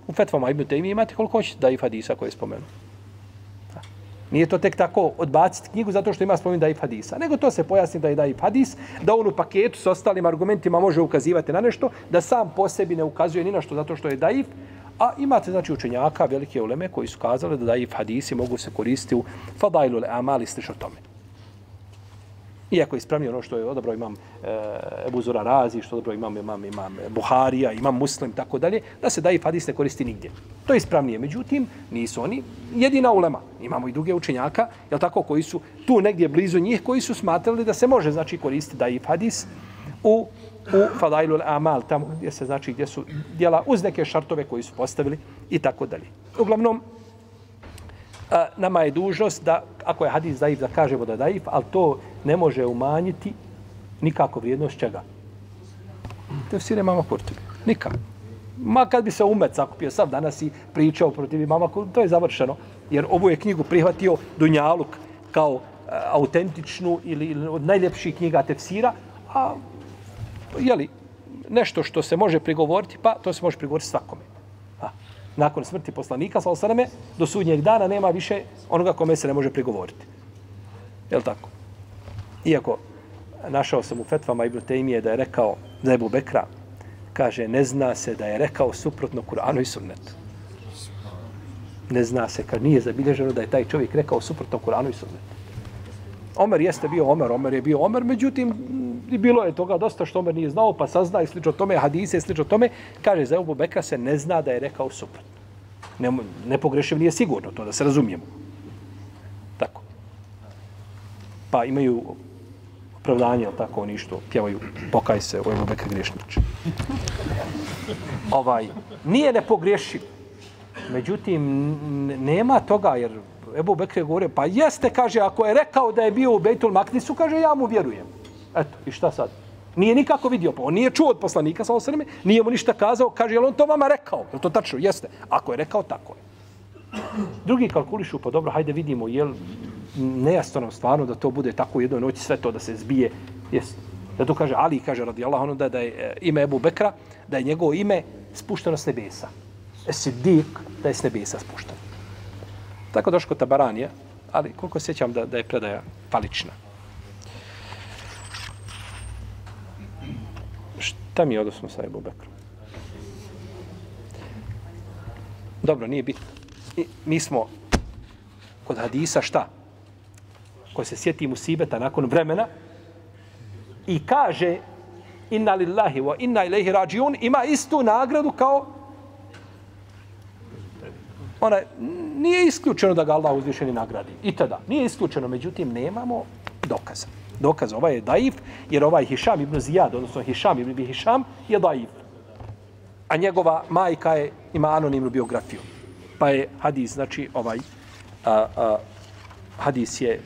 B: u fetvama Ibn Taymi imate koliko hoćete da i hadisa koje spomenu. Nije to tek tako odbaciti knjigu zato što ima spomin daif hadisa. Nego to se pojasni da je daif hadis, da on u paketu s ostalim argumentima može ukazivati na nešto, da sam po sebi ne ukazuje ni na što zato što je daif. A imate znači učenjaka, velike uleme koji su kazali da daif hadisi mogu se koristiti u fadailu le amali slično tome. Iako je ispravnije ono što je odabrao imam e, Ebu Zura Razi, što dobro imam, imam, imam Buharija, imam Muslim, tako dalje, da se daji hadis ne koristi nigdje. To je ispravnije. Međutim, nisu oni jedina ulema. Imamo i druge učenjaka, jel tako, koji su tu negdje blizu njih, koji su smatrali da se može znači koristiti daji hadis u u Fadailu Amal, tamo gdje se znači gdje su djela uz neke šartove koji su postavili i tako dalje. Uglavnom, nama je dužnost da, ako je hadis daif, da kažemo da je daif, ali to ne može umanjiti nikako vrijednost čega. To je mama Kurtubi. Nikako. Ma kad bi se umet zakupio sad danas i pričao protiv mama Kurtubi, to je završeno. Jer ovu je knjigu prihvatio Dunjaluk kao a, autentičnu ili, ili od najljepših knjiga tefsira, a jeli, nešto što se može prigovoriti, pa to se može prigovoriti svakome. Nakon smrti poslanika, sa osaname, do sudnjeg dana nema više onoga kome se ne može prigovoriti. Je li tako? Iako našao sam u fetvama Ibn Tejmije da je rekao za Ebu Bekra, kaže, ne zna se da je rekao suprotno Kur'anu i sunnetu. Ne zna se, kad nije zabilježeno da je taj čovjek rekao suprotno Kur'anu i sunnetu. Omer jeste bio Omer, Omer je bio Omer, međutim, i bilo je toga dosta što Omer nije znao, pa sazna i slično tome, hadise i slično tome, kaže, za Ebu Bekra se ne zna da je rekao suprotno. Ne, ne pogrešiv nije sigurno, to da se razumijemo. Tako. Pa imaju opravdanje, ali tako, oni što pjevaju, pokaj se, u Ebu Bekra grešnič. ovaj, nije nepogrešiv. Međutim, nema toga, jer Ebu Bekr je govorio, pa jeste, kaže, ako je rekao da je bio u Bejtul Maknisu, kaže, ja mu vjerujem. Eto, i šta sad? Nije nikako vidio, pa on nije čuo od poslanika sa osrme, nije mu ništa kazao, kaže, je on to vama rekao? Je to tačno? Jeste. Ako je rekao, tako je. Drugi kalkulišu, pa dobro, hajde vidimo, jel nejasno nam stvarno da to bude tako u jednoj noći, sve to da se zbije. Jeste. Da to kaže Ali, kaže radi Allah, ono da, da je e, ime Ebu Bekra, da je njegovo ime spušteno s nebesa. Esidik, da je s nebesa spušteno. Tako došlo kod Tabaranije, ali koliko sjećam da, da je predaja palična. Šta mi je odnosno sa Ebu Bekrom? Dobro, nije bitno. I, mi smo kod hadisa šta? Ko se sjeti musibeta nakon vremena i kaže inna lillahi wa inna ilaihi rađiun ima istu nagradu kao ona nije isključeno da ga Allah uzvišeni nagradi. I tada. Nije isključeno, međutim, nemamo dokaza. Dokaz ovaj je daif, jer ovaj Hišam ibn Zijad, odnosno Hišam ibn Hišam, je daif. A njegova majka je, ima anonimnu biografiju. Pa je hadis, znači, ovaj, a, a, hadis je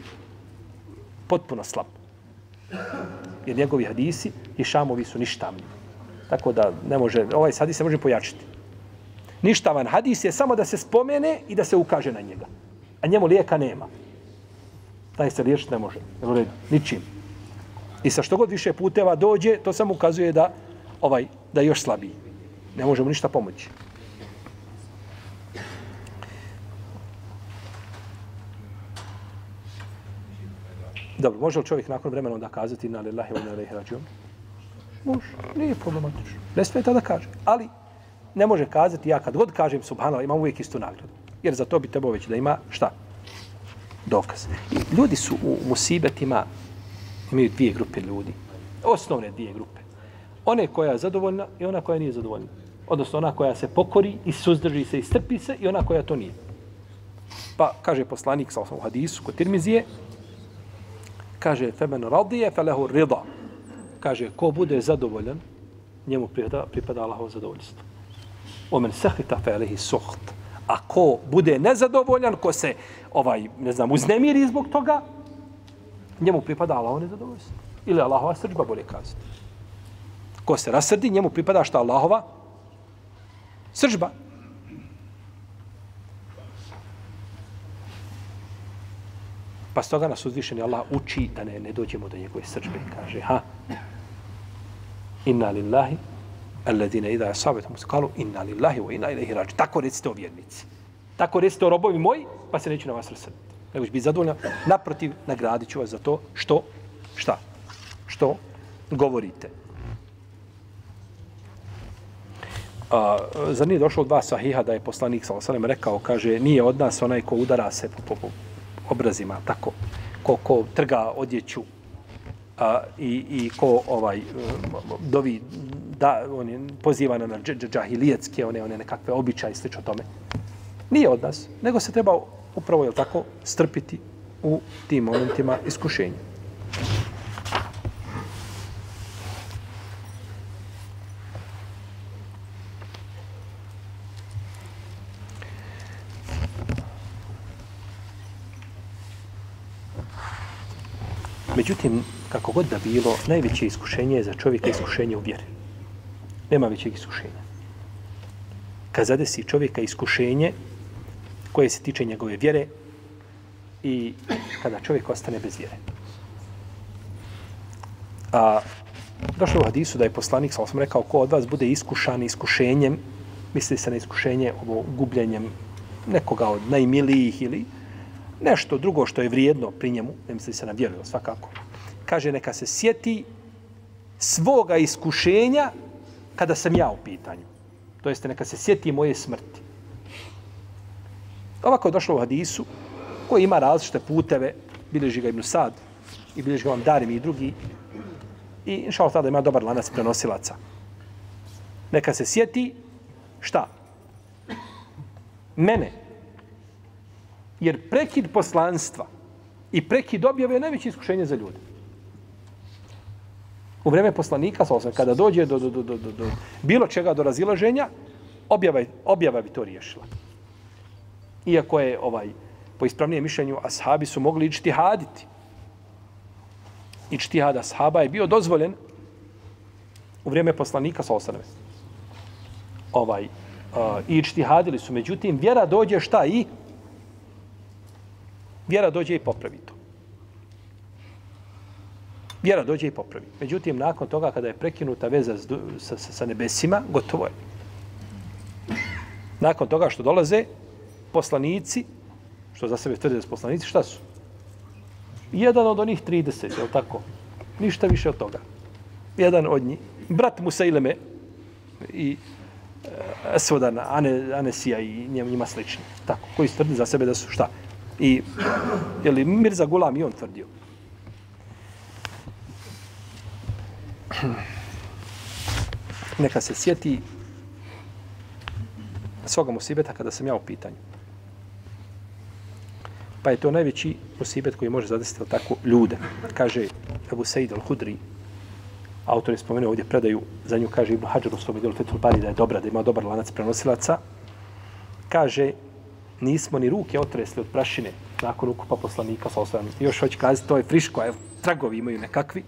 B: potpuno slab. Jer njegovi hadisi, Hišamovi su ništavni. Tako da ne može, ovaj hadis se može pojačiti ništavan hadis je samo da se spomene i da se ukaže na njega. A njemu lijeka nema. Taj se liječiti ne može. U redu. ničim. I sa što god više puteva dođe, to samo ukazuje da ovaj da je još slabiji. Ne može mu ništa pomoći. Dobro, može li čovjek nakon vremena da kazati na lillahi wa na ilaihi rađun? Može, nije problematično. Ne smeta da kaže. Ali, ne može kazati, ja kad god kažem subhanallah, imam uvijek istu nagradu. Jer za to bi trebao već da ima šta? Dokaz. I ljudi su u musibetima, imaju dvije grupe ljudi. Osnovne dvije grupe. One koja je zadovoljna i ona koja nije zadovoljna. Odnosno ona koja se pokori i suzdrži se i strpi se i ona koja to nije. Pa kaže poslanik sa osnovu hadisu kod Tirmizije, kaže femen radije felehu rida. Kaže, ko bude zadovoljan, njemu pripada, pripada Allahovo zadovoljstvo. Omen sahita fe alehi suht. A ko bude nezadovoljan, ko se ovaj, ne znam, uznemiri zbog toga, njemu pripada Allaho nezadovoljstvo. Ili Allahova srđba, bolje kazati. Ko se rasrdi, njemu pripada šta Allahova srđba. Pa stoga nas uzvišeni Allah uči da ne, ne dođemo do njegove srđbe. Kaže, ha, inna lillahi alladine idha asabetum kalu inna lillahi wa inna ilaihi rađi. Tako recite o vjernici. Tako recite o robovi moji, pa se neću na vas rasrati. Nego ću biti zadovoljna. Naprotiv, nagradit ću vas za to što, šta? Što govorite. A, zar nije došlo od vas sahiha da je poslanik sa osanem rekao, kaže, nije od nas onaj ko udara se po, po, po obrazima, tako, ko, ko trga odjeću a, i, i ko ovaj e, dovi da on je pozivan na džahilijetske one one nekakve običaje slično tome. Nije od nas, nego se treba upravo je tako strpiti u tim momentima iskušenja. Međutim, kako god da bilo, najveće iskušenje je za čovjeka iskušenje u vjeri. Nema većeg iskušenja. Kad zadesi čovjeka iskušenje koje se tiče njegove vjere i kada čovjek ostane bez vjere. A Došlo u hadisu da je poslanik, sam sam rekao, ko od vas bude iskušan iskušenjem, misli se na iskušenje ovo gubljenjem nekoga od najmilijih ili nešto drugo što je vrijedno pri njemu, ne misli se na vjeru, svakako. Kaže, neka se sjeti svoga iskušenja kada sam ja u pitanju. To jeste, neka se sjeti moje smrti. Ovako je došlo u hadisu, koji ima različite puteve, bilježi ga Ibn Sad i bilježi ga vam Darim i drugi, i inša Allah tada ima dobar lanac prenosilaca. Neka se sjeti šta? Mene. Jer prekid poslanstva i prekid objave je najveće iskušenje za ljude. U vreme poslanika, sa kada dođe do, do, do, do, do, do bilo čega do razilaženja, objava, objava bi to riješila. Iako je ovaj po ispravnijem mišljenju ashabi su mogli ići haditi. Ići ashaba je bio dozvoljen u vrijeme poslanika sa osanove. Ovaj, uh, ići hadili su. Međutim, vjera dođe šta i? Vjera dođe i popravi to. Vjera dođe i popravi. Međutim, nakon toga kada je prekinuta veza sa, sa, sa nebesima, gotovo je. Nakon toga što dolaze poslanici, što za sebe tvrde da su poslanici, šta su? Jedan od onih 30, je li tako? Ništa više od toga. Jedan od njih. Brat Musaileme i e, Ane, Anesija i njima slični. Tako, koji tvrdi za sebe da su šta? I, je li Mirza Gulam i on tvrdio. Neka se sjeti svoga musibeta kada sam ja u pitanju. Pa je to najveći musibet koji može zadesiti tako ljude. Kaže Abu Sejid al-Hudri, autor je spomenuo ovdje predaju, za nju kaže Ibn Hajar u svom idelu Fethul Bari da je dobra, da ima dobar lanac prenosilaca. Kaže, nismo ni ruke otresli od prašine nakon ukupa poslanika sa osvajanjem. Još hoće kazati, to je friško, evo, tragovi imaju nekakvi.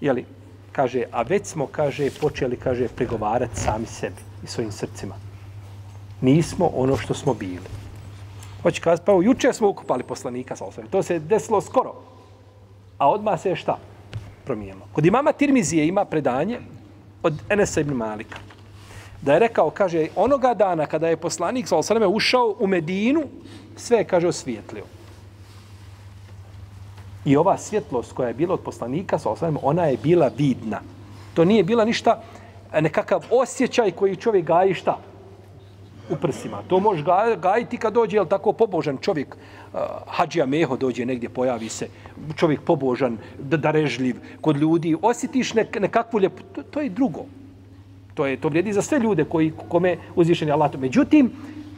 B: Jeli, kaže, a već smo, kaže, počeli, kaže, pregovarati sami sebi i svojim srcima. Nismo ono što smo bili. Hoće kazati, pa juče smo ukopali poslanika sa osvijem. To se desilo skoro. A odmah se je šta? Promijenilo. Kod imama Tirmizije ima predanje od Enesa ibn Malika. Da je rekao, kaže, onoga dana kada je poslanik sa osvijem ušao u Medinu, sve je, kaže, osvijetlio. I ova svjetlost koja je bila od poslanika sa osvajem, ona je bila vidna. To nije bila ništa, e, nekakav osjećaj koji čovjek gaji šta? u prsima. To može gajiti kad dođe, jel tako, pobožan čovjek, e, uh, hađija meho dođe negdje, pojavi se, čovjek pobožan, darežljiv kod ljudi, osjetiš nek, nekakvu ljepotu. To, to je drugo. To je to vrijedi za sve ljude koji kome uzvišen je Allah. Međutim,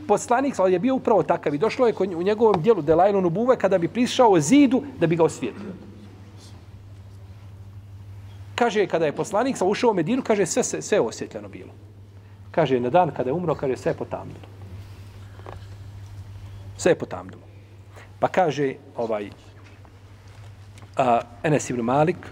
B: poslanik je bio upravo takav i došlo je u njegovom dijelu Delajlu Buve kada bi prišao zidu da bi ga osvijetlio. Kaže, kada je poslanik sa ušao u Medinu, kaže, sve, sve, sve osvjetljeno bilo kaže, na dan kada je umro, kaže, sve je potamnilo. Sve je potamnilo. Pa kaže, ovaj, a, Enes ibn Malik,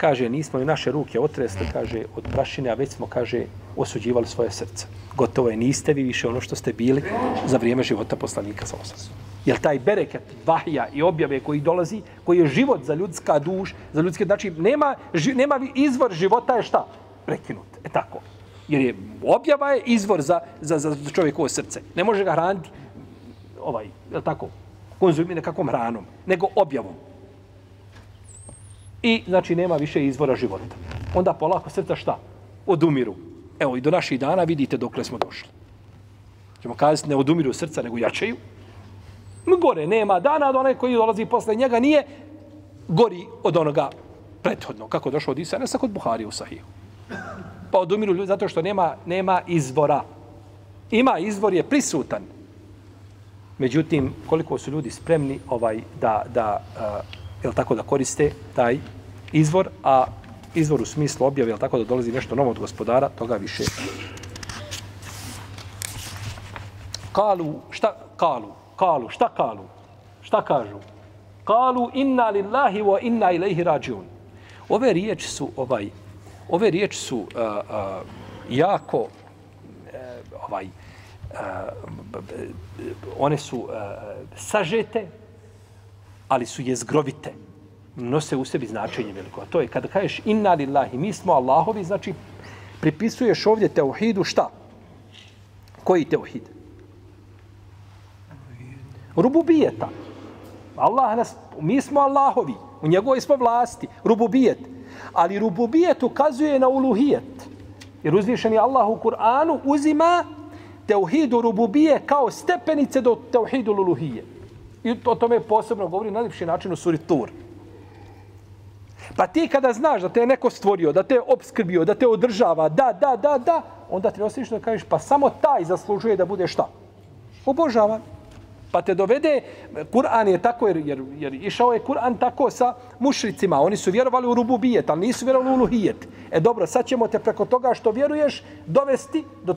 B: kaže, nismo i naše ruke otresli, kaže, od prašine, a već smo, kaže, osuđivali svoje srce. Gotovo je, niste vi više ono što ste bili za vrijeme života poslanika sa osasom. Jer taj bereket vahja i objave koji dolazi, koji je život za ljudska duš, za ljudske, znači, nema, ži, nema izvor života je šta? Prekinut. E tako. Jer je objava je izvor za, za, za čovjekovo srce. Ne može ga hraniti ovaj, je tako, konzumira nekakvom hranom, nego objavom. I, znači, nema više izvora života. Onda polako srca šta? Odumiru. Evo, i do naših dana vidite dokle smo došli. Ćemo kazati, ne odumiru srca, nego jačaju. Gore nema dana, od onaj koji dolazi posle njega nije gori od onoga prethodno. Kako došlo od Isa, kod Buhari u Sahiju pa odumiru ljudi zato što nema, nema izvora. Ima izvor je prisutan. Međutim, koliko su ljudi spremni ovaj da, da uh, jel tako da koriste taj izvor, a izvor u smislu objave, jel tako da dolazi nešto novo od gospodara, toga više. Kalu, šta kalu? Kalu, šta kalu? Šta kažu? Kalu inna lillahi wa inna ilaihi rađiun. Ove riječi su ovaj ove riječi su uh, uh, jako uh, ovaj uh, one su uh, sažete ali su jezgrovite nose u sebi značenje veliko. A to je kada kažeš inna lillahi, mi smo Allahovi, znači pripisuješ ovdje teuhidu šta? Koji teuhid? Rububijeta. Allah nas, mi smo Allahovi, u njegovoj smo vlasti, rububijet. Ali rububijet ukazuje na uluhijet. Jer uzvišeni Allah u Kur'anu uzima teuhidu rububije kao stepenice do teuhidu uluhije. I o tome posebno govori na najljepši način u suri Tur. Pa ti kada znaš da te je neko stvorio, da te je obskrbio, da te održava, da, da, da, da, onda ti osjećaš da kažeš, pa samo taj zaslužuje da bude šta? Obožavan. Pa te dovede, Kur'an je tako, jer, jer, jer išao je Kur'an tako sa mušricima. Oni su vjerovali u rububijet, ali nisu vjerovali u luhijet. E dobro, sad ćemo te preko toga što vjeruješ dovesti do,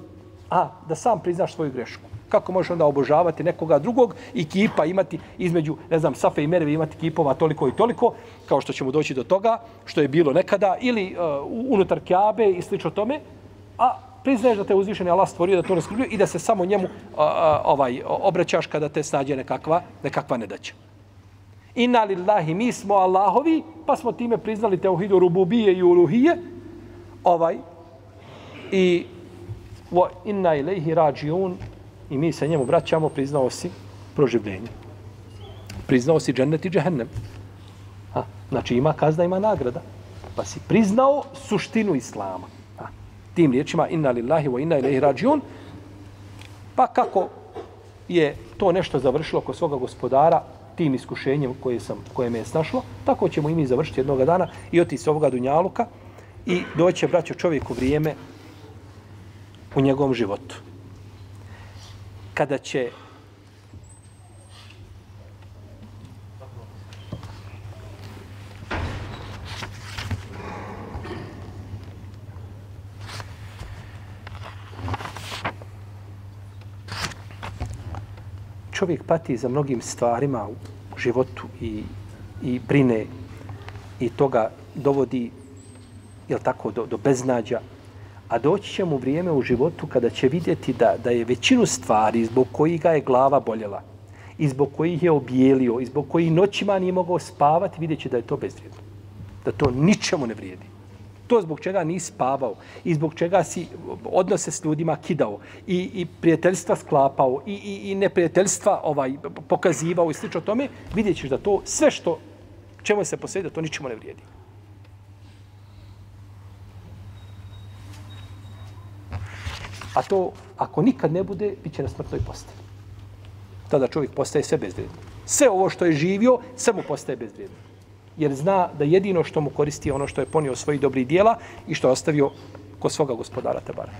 B: a, da sam priznaš svoju grešku. Kako možeš onda obožavati nekoga drugog i kipa imati između, ne znam, Safe i Merve imati kipova toliko i toliko, kao što ćemo doći do toga, što je bilo nekada, ili uh, unutar Kjabe i slično tome, a priznaješ da te uzvišeni Allah stvorio da to ne i da se samo njemu a, a, ovaj obraćaš kada te snađe nekakva, nekakva nedaća. Inna lillahi, mi smo Allahovi, pa smo time priznali teuhidu rububije i uluhije, ovaj, i wa inna ilaihi rađiun, i mi se njemu vraćamo, priznao si proživljenje. Priznao si džennet i džehennem. Ha, znači ima kazna, ima nagrada. Pa si priznao suštinu Islama Ha, tim riječima inna lillahi wa inna ilaihi rađiun. Pa kako je to nešto završilo kod svoga gospodara tim iskušenjem koje, sam, koje me je snašlo, tako ćemo i mi završiti jednog dana i otići s ovoga dunjaluka i doće, braćo, čovjeku vrijeme u njegovom životu. Kada će čovjek pati za mnogim stvarima u životu i, i brine i toga dovodi jel tako, do, do beznađa, a doći će mu vrijeme u životu kada će vidjeti da, da je većinu stvari zbog kojih ga je glava boljela i zbog kojih je obijelio, i zbog kojih noćima nije mogao spavati, vidjet će da je to bezvrijedno. Da to ničemu ne vrijedi to zbog čega nisi spavao i zbog čega si odnose s ljudima kidao i, i prijateljstva sklapao i, i, i neprijateljstva ovaj, pokazivao i slično tome, vidjet ćeš da to sve što čemu se posvedi, to ničemu ne vrijedi. A to, ako nikad ne bude, bit će na smrtnoj postavi. Tada čovjek postaje sve bezvrijedno. Sve ovo što je živio, sve mu postaje bezvrijedno jer zna da jedino što mu koristi ono što je ponio svoji dobri dijela i što je ostavio kod svoga gospodara Tebara.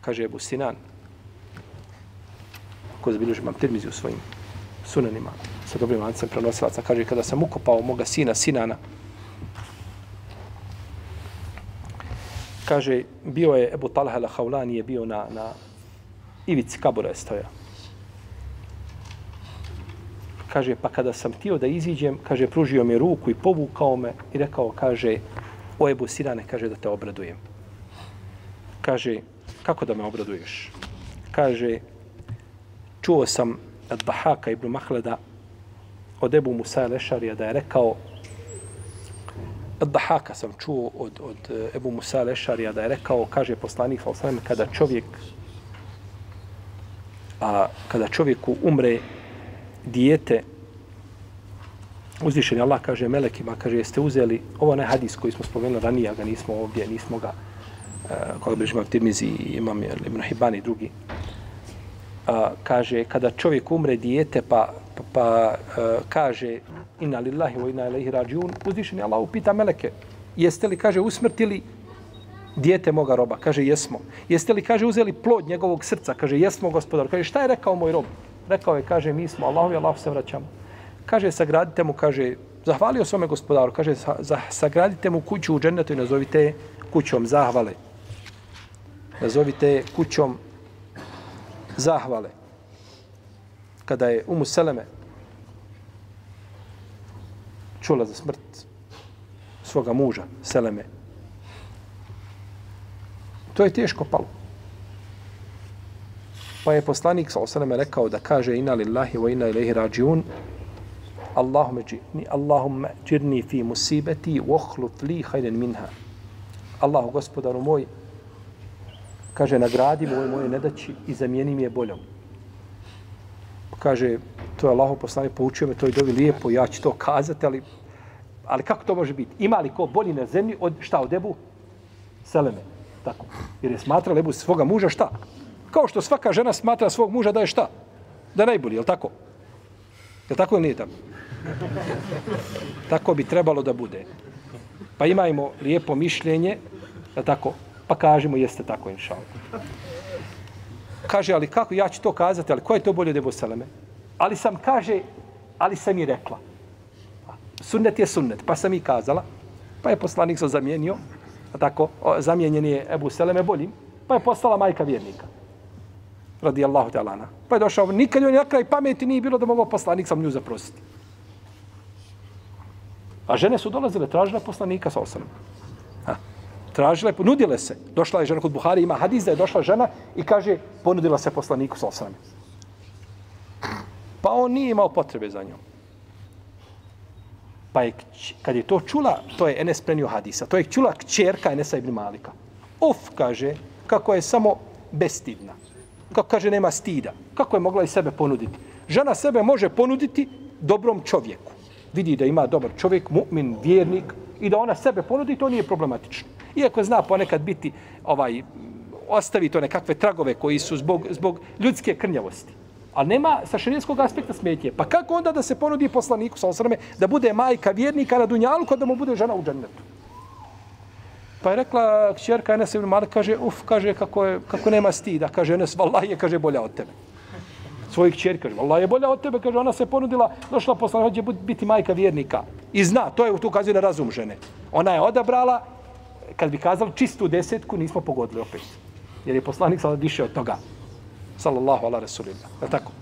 B: Kaže Ebu Sinan, ko zabilježi mam termizi u svojim sunanima sa dobrim lancem prenosilaca, kaže kada sam ukopao moga sina Sinana, kaže, bio je Ebu Talha al-Hawlani je bio na, na ivici kabura je stojao. Kaže, pa kada sam htio da iziđem, kaže, pružio mi ruku i povukao me i rekao, kaže, o Ebu Sinane, kaže, da te obradujem. Kaže, kako da me obraduješ? Kaže, čuo sam od Bahaka ibn Mahleda od Ebu Musa Lešarija da je rekao, Dahaka sam čuo od, od eh, Ebu Musa Lešarija da je rekao, kaže poslanik Falsalem, kada čovjek a kada čovjeku umre dijete uzvišeni Allah kaže melekima, kaže jeste uzeli? Ovo ne hadis koji smo spomenuli ranije, ga nismo ovdje, nismo ga uh, koga bi imam Tirmizi imam, imam Ibn Hibani drugi. A, kaže kada čovjek umre dijete pa pa, e, kaže inna lillahi wa inna ilaihi rađiun, uzvišeni Allah upita meleke, jeste li, kaže, usmrtili dijete moga roba? Kaže, jesmo. Jeste li, kaže, uzeli plod njegovog srca? Kaže, jesmo, gospodar. Kaže, šta je rekao moj rob? Rekao je, kaže, mi smo Allahu Allah Allahu se vraćamo. Kaže, sagradite mu, kaže, zahvalio svome gospodaru, kaže, sagradite mu kuću u džennetu i nazovite kućom zahvale. Nazovite kućom zahvale. Kada je Umu Seleme čula za smrt svoga muža, Seleme. To je teško palo. Pa je poslanik sa osaname rekao da kaže ina lillahi wa ina ilaihi rađiun Allahumme džirni, Allahumme džirni fi musibeti vohlut li hajden minha. Allahu gospodaru moj, kaže, nagradi moj moje nedaći i zamijeni mi je boljom. Kaže, to je Allaho poslani, poučio me to i dovi lijepo, ja ću to kazati, ali, ali kako to može biti? Ima li ko bolji na zemlji od šta, od Ebu? Seleme. Tako. Jer je smatra Ebu svoga muža šta? Kao što svaka žena smatra svog muža da je šta? Da je najbolji, je li tako? Je tako ili nije tako? Tako bi trebalo da bude. Pa imajmo lijepo mišljenje, da tako, pa kažemo jeste tako, inša Kaže, ali kako, ja ću to kazati, ali ko je to bolje od Ebu Seleme? Ali sam, kaže, ali sam i rekla. Sunnet je sunnet, pa sam i kazala, pa je poslanik se zamijenio, a tako, zamijenjen je Ebu Seleme boljim, pa je postala majka vjernika radi Allahu ta'ala. Pa je došao, nikad joj na kraj pameti nije bilo da mogu poslanik sam nju zaprositi. A žene su dolazile, tražile poslanika sa osanom. Tražile, nudile se. Došla je žena kod Buhari, ima hadis da je došla žena i kaže, ponudila se poslaniku sa osrame. Pa on nije imao potrebe za njom. Pa je, kad je to čula, to je Enes prenio hadisa, to je čula kćerka Enesa ibn Malika. Uf, kaže, kako je samo bestidna kako kaže, nema stida. Kako je mogla i sebe ponuditi? Žena sebe može ponuditi dobrom čovjeku. Vidi da ima dobar čovjek, mu'min, vjernik, i da ona sebe ponudi, to nije problematično. Iako zna ponekad biti, ovaj, ostavi to nekakve tragove koji su zbog, zbog ljudske krnjavosti. Ali nema sa šarijetskog aspekta smetje. Pa kako onda da se ponudi poslaniku sa osrame da bude majka vjernika na dunjalu kada da mu bude žena u džennetu? Pa je rekla kćerka Enes ibn Malik, kaže, uf, kaže, kako, je, kako nema stida. Kaže, Enes, vallaha je, kaže, bolja od tebe. Svojih kćeri, kaže, vallaha je bolja od tebe. Kaže, ona se ponudila, došla posla, hoće biti majka vjernika. I zna, to je tu ukazuje na razum žene. Ona je odabrala, kad bi kazali čistu desetku, nismo pogodili opet. Jer je poslanik sada više od toga. Sallallahu ala rasulillah. Je tako?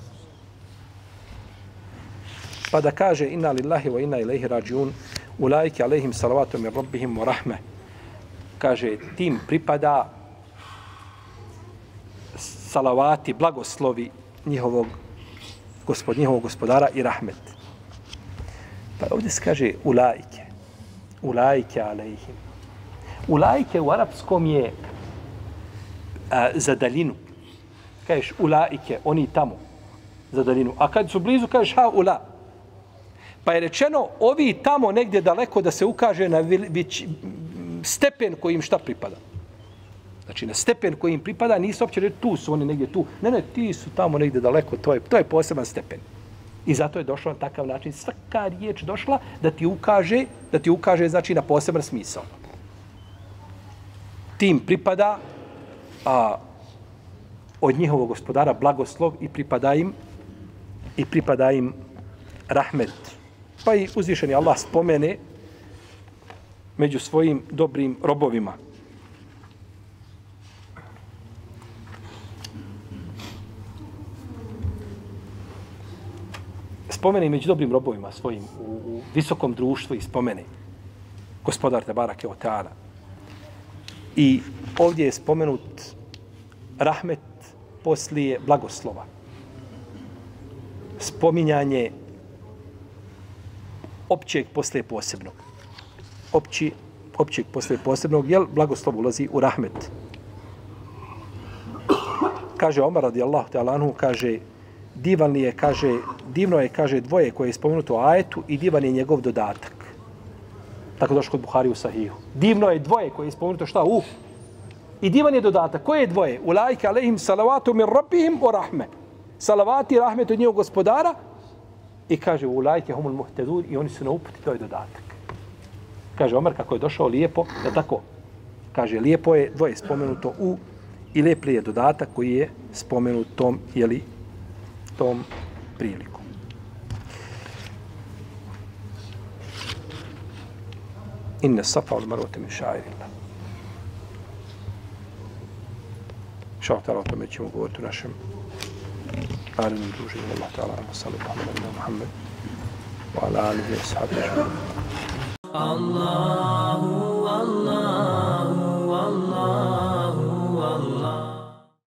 B: Pa da kaže, inna lillahi wa inna ilaihi rađiun, ulajke alaihim salavatu min rabbihim wa rahme. kaže, tim pripada salavati, blagoslovi njihovog, gospod, njihovog gospodara i rahmet. Pa ovdje se kaže ulajke. Ulajke alaihim Ulajke u arapskom je a, za daljinu. Kažeš ulajke, oni tamo za daljinu. A kad su blizu, kažeš ha ula. Pa je rečeno ovi tamo negdje daleko da se ukaže na vić, stepen kojim šta pripada. Znači, na stepen koji im pripada, nisu uopće reći tu su oni negdje tu. Ne, ne, ti su tamo negdje daleko, to je, to je poseban stepen. I zato je došlo na takav način. Svaka riječ došla da ti ukaže, da ti ukaže, znači, na poseban smisao. Tim pripada a, od njihovog gospodara blagoslov i pripada im i pripada im rahmet. Pa i uzvišeni Allah spomene među svojim dobrim robovima. Spomene među dobrim robovima svojim u, u visokom društvu i spomene gospodar Tebarake Oteana. I ovdje je spomenut rahmet poslije blagoslova. Spominjanje općeg poslije posebnog opći, općeg posle posebnog, jel blagoslov ulazi u rahmet. Kaže Omar radijallahu ta'ala kaže, divan je, kaže, divno je, kaže, dvoje koje je spomenuto u ajetu i divan je njegov dodatak. Tako došlo kod Buhari u Sahihu. Divno je dvoje koje je spomenuto šta? U. I divan je dodatak. Koje je dvoje? U lajke alehim salavatu min rabbihim o rahme. Salavati rahmet od njegov gospodara i kaže u lajke humul muhtedur i oni su na uputi, to je dodatak kaže Omar kako je došao lijepo, da tako, kaže lijepo je, dvoje spomenuto u i lijepli je dodatak koji je spomenut tom, jeli, tom priliku. إن الصفا والمروة من شعائر الله. إن شاء الله تعالى وتم آل من من الله تعالى. صلى الله عليه وسلم محمد. وعلى آله وصحبه الله الله الله.